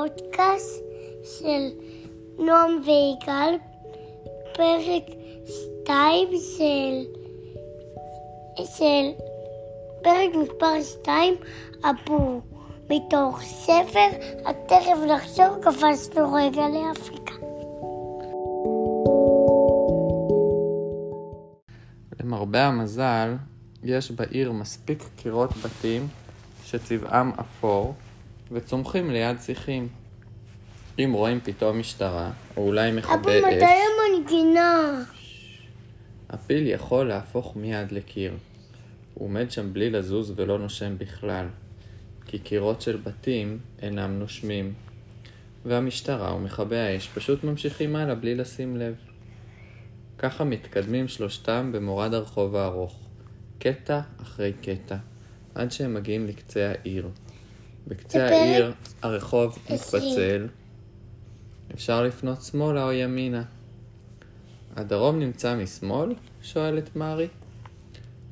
הפודקאסט של נועם ויגאל, פרק 2 של, של פרק מספר 2, אבו, מתוך ספר התכף נחזור, קפצנו רגע לאפריקה. למרבה המזל, יש בעיר מספיק קירות בתים שצבעם אפור וצומחים ליד שיחים. אם רואים פתאום משטרה, או אולי מכבי אבו, אש, מתי המנגינה? הפיל יכול להפוך מיד לקיר. הוא עומד שם בלי לזוז ולא נושם בכלל, כי קירות של בתים אינם נושמים, והמשטרה ומכבי האש פשוט ממשיכים הלאה בלי לשים לב. ככה מתקדמים שלושתם במורד הרחוב הארוך, קטע אחרי קטע, עד שהם מגיעים לקצה העיר. בקצה העיר הרחוב. מתפצל, אפשר לפנות שמאלה או ימינה. הדרום נמצא משמאל? שואלת מארי.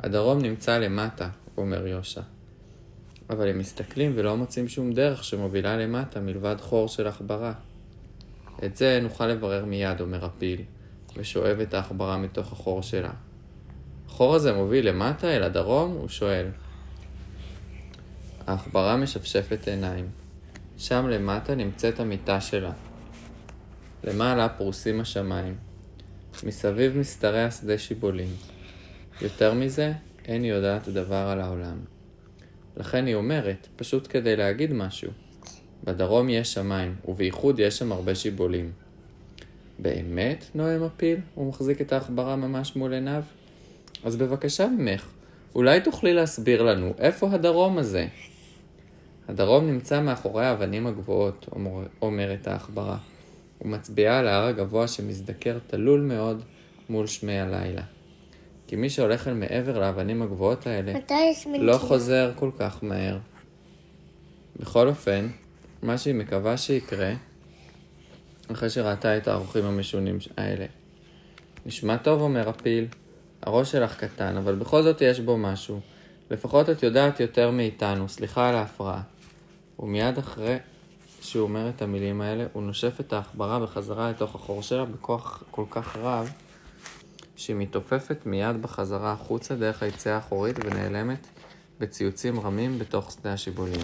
הדרום נמצא למטה, אומר יושע. אבל הם מסתכלים ולא מוצאים שום דרך שמובילה למטה מלבד חור של עכברה. את זה נוכל לברר מיד, אומר הפיל, ושואב את העכברה מתוך החור שלה. החור הזה מוביל למטה אל הדרום? הוא שואל. העכברה משפשפת עיניים. שם למטה נמצאת המיטה שלה. למעלה פרוסים השמיים. מסביב משתרע השדה שיבולים. יותר מזה, אין היא יודעת דבר על העולם. לכן היא אומרת, פשוט כדי להגיד משהו. בדרום יש שמיים, ובייחוד יש שם הרבה שיבולים. באמת? נואם הפיל? הוא מחזיק את העכברה ממש מול עיניו. אז בבקשה ממך, אולי תוכלי להסביר לנו, איפה הדרום הזה? הדרום נמצא מאחורי האבנים הגבוהות, אומר, אומרת העכברה, ומצביעה על ההר הגבוה שמזדקר תלול מאוד מול שמי הלילה. כי מי שהולך אל מעבר לאבנים הגבוהות האלה? לא חוזר כל כך מהר. בכל אופן, מה שהיא מקווה שיקרה, אחרי שראתה את האורחים המשונים האלה. נשמע טוב, אומר הפיל. הראש שלך קטן, אבל בכל זאת יש בו משהו. לפחות את יודעת יותר מאיתנו, סליחה על ההפרעה. ומיד אחרי שהוא אומר את המילים האלה, הוא נושף את העכברה בחזרה לתוך החור שלה בכוח כל כך רב, שהיא מתעופפת מיד בחזרה החוצה דרך היציאה האחורית ונעלמת בציוצים רמים בתוך שדה השיבולים.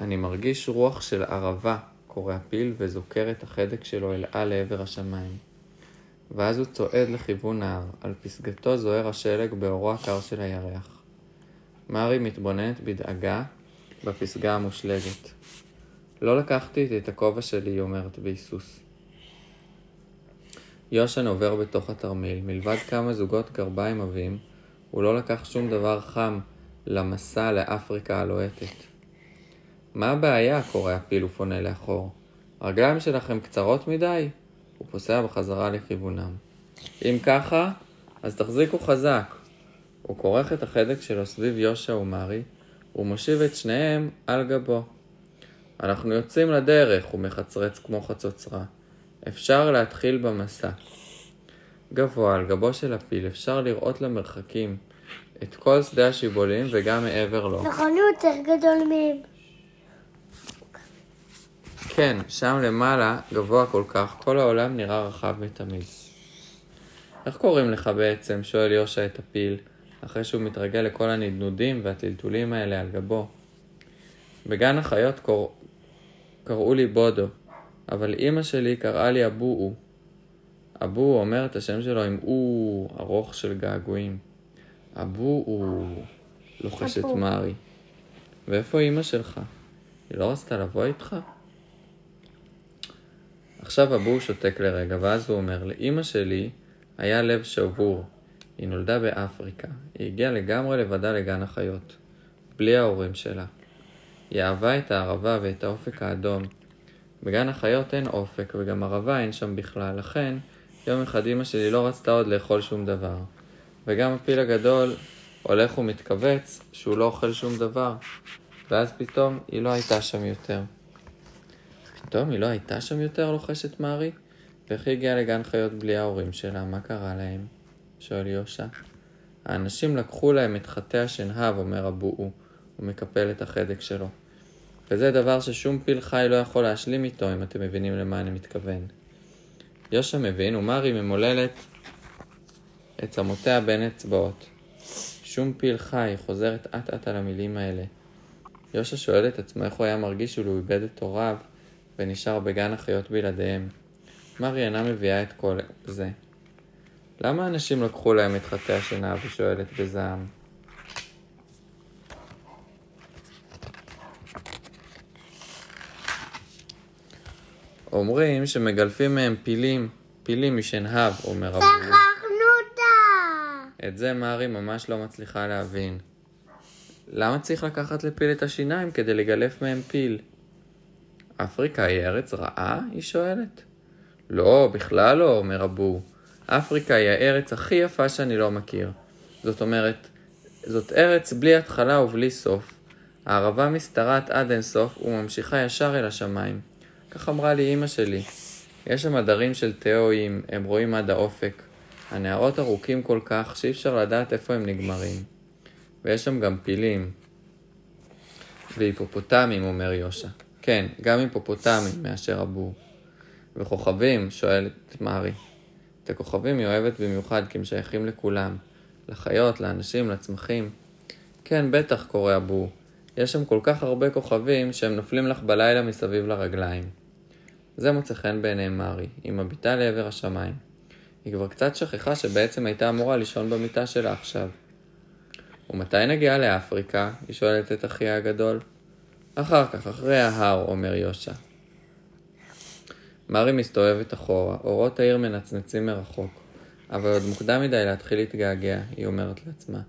אני מרגיש רוח של ערבה, קורא הפיל, וזוכר את החדק שלו אל על לעבר השמיים. ואז הוא צועד לכיוון ההר, על פסגתו זוהר השלג באורו הקר של הירח. מארי מתבוננת בדאגה בפסגה המושלגת. לא לקחתי את הכובע שלי, היא אומרת בהיסוס. יושן עובר בתוך התרמיל, מלבד כמה זוגות גרביים עבים, הוא לא לקח שום דבר חם למסע לאפריקה הלוהטת. מה הבעיה? קורא הפיל ופונה לאחור. הרגליים שלכם קצרות מדי? הוא פוסע בחזרה לכיוונם. אם ככה, אז תחזיקו חזק. הוא כורך את החדק שלו סביב יושע ומרי, ומושיב את שניהם על גבו. אנחנו יוצאים לדרך, הוא מחצרץ כמו חצוצרה. אפשר להתחיל במסע. גבוה על גבו של הפיל אפשר לראות למרחקים את כל שדה השיבולים וגם מעבר לו. נכון, הוא יותר גדול מהם. כן, שם למעלה, גבוה כל כך, כל העולם נראה רחב מתמיד. איך קוראים לך בעצם? שואל יושע את הפיל, אחרי שהוא מתרגל לכל הנדנודים והטלטולים האלה על גבו. בגן החיות קור... קראו לי בודו, אבל אימא שלי קראה לי אבואו. אבואו אומר את השם שלו עם או ארוך של געגועים. אבואו, לוחשת אבו. מארי. ואיפה אימא שלך? היא לא רצתה לבוא איתך? עכשיו אבו שותק לרגע, ואז הוא אומר, לאימא שלי היה לב שבור. היא נולדה באפריקה. היא הגיעה לגמרי לבדה לגן החיות. בלי ההורים שלה. היא אהבה את הערבה ואת האופק האדום. בגן החיות אין אופק, וגם ערבה אין שם בכלל, לכן יום אחד אמא שלי לא רצתה עוד לאכול שום דבר. וגם הפיל הגדול הולך ומתכווץ שהוא לא אוכל שום דבר. ואז פתאום היא לא הייתה שם יותר. פתאום היא לא הייתה שם יותר, לוחשת מארי? ואיך היא הגיעה לגן חיות בלי ההורים שלה? מה קרה להם? שואל יושע. האנשים לקחו להם את חטא השנהב, אומר הבואו, ומקפל את החדק שלו. וזה דבר ששום פיל חי לא יכול להשלים איתו, אם אתם מבינים למה אני מתכוון. יושע מבין, ומרי ממוללת את צמותיה בין אצבעות. שום פיל חי חוזרת אט אט על המילים האלה. יושע שואל את עצמו איך הוא היה מרגיש אילו הוא איבד את הוריו ונשאר בגן החיות בלעדיהם. מרי אינה מביאה את כל זה. למה אנשים לקחו להם את חטאי השינה ושואלת בזעם? אומרים שמגלפים מהם פילים, פילים משנהב, אומר אבו. שכחנו אותה! את זה מארי ממש לא מצליחה להבין. למה צריך לקחת לפיל את השיניים כדי לגלף מהם פיל? אפריקה היא ארץ רעה? היא שואלת. לא, בכלל לא, אומר אבו. אפריקה היא הארץ הכי יפה שאני לא מכיר. זאת אומרת, זאת ארץ בלי התחלה ובלי סוף. הערבה משתרעת עד אין סוף וממשיכה ישר אל השמיים. כך אמרה לי אמא שלי. יש שם עדרים של תאואים, הם רואים עד האופק. הנהרות ארוכים כל כך שאי אפשר לדעת איפה הם נגמרים. ויש שם גם פילים. והיפופוטמים, אומר יושע. כן, גם היפופוטמים, מאשר הבור. וכוכבים, שואלת מארי. הכוכבים היא אוהבת במיוחד כי הם שייכים לכולם. לחיות, לאנשים, לצמחים. כן, בטח, קורא הבור. יש שם כל כך הרבה כוכבים שהם נופלים לך בלילה מסביב לרגליים. זה מוצא חן בעיני מארי, היא מביטה לעבר השמיים. היא כבר קצת שכחה שבעצם הייתה אמורה לישון במיטה שלה עכשיו. ומתי נגיע לאפריקה? היא שואלת את אחיה הגדול. אחר כך, אחרי ההר, אומר יושע. מארי מסתובבת אחורה, אורות העיר מנצנצים מרחוק. אבל עוד מוקדם מדי להתחיל להתגעגע, היא אומרת לעצמה.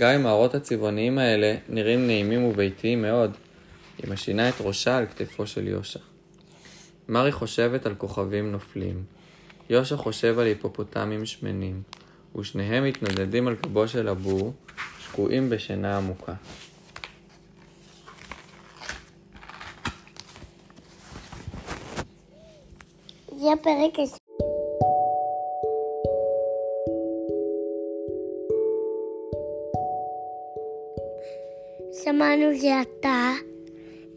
גם אם האורות הצבעוניים האלה נראים נעימים וביתיים מאוד, היא משינה את ראשה על כתפו של יושע. מארי חושבת על כוכבים נופלים. יושע חושב על היפופוטמים שמנים, ושניהם מתנדדים על גבו של הבור, שקועים בשינה עמוקה. זה הפרק עשרים. שמענו זה עתה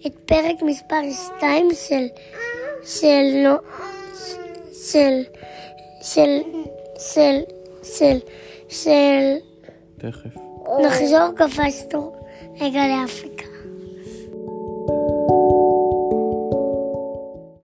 את פרק מספר 2 של של נו- של של של של של תכף. נחזור קפצנו רגע לאפריקה.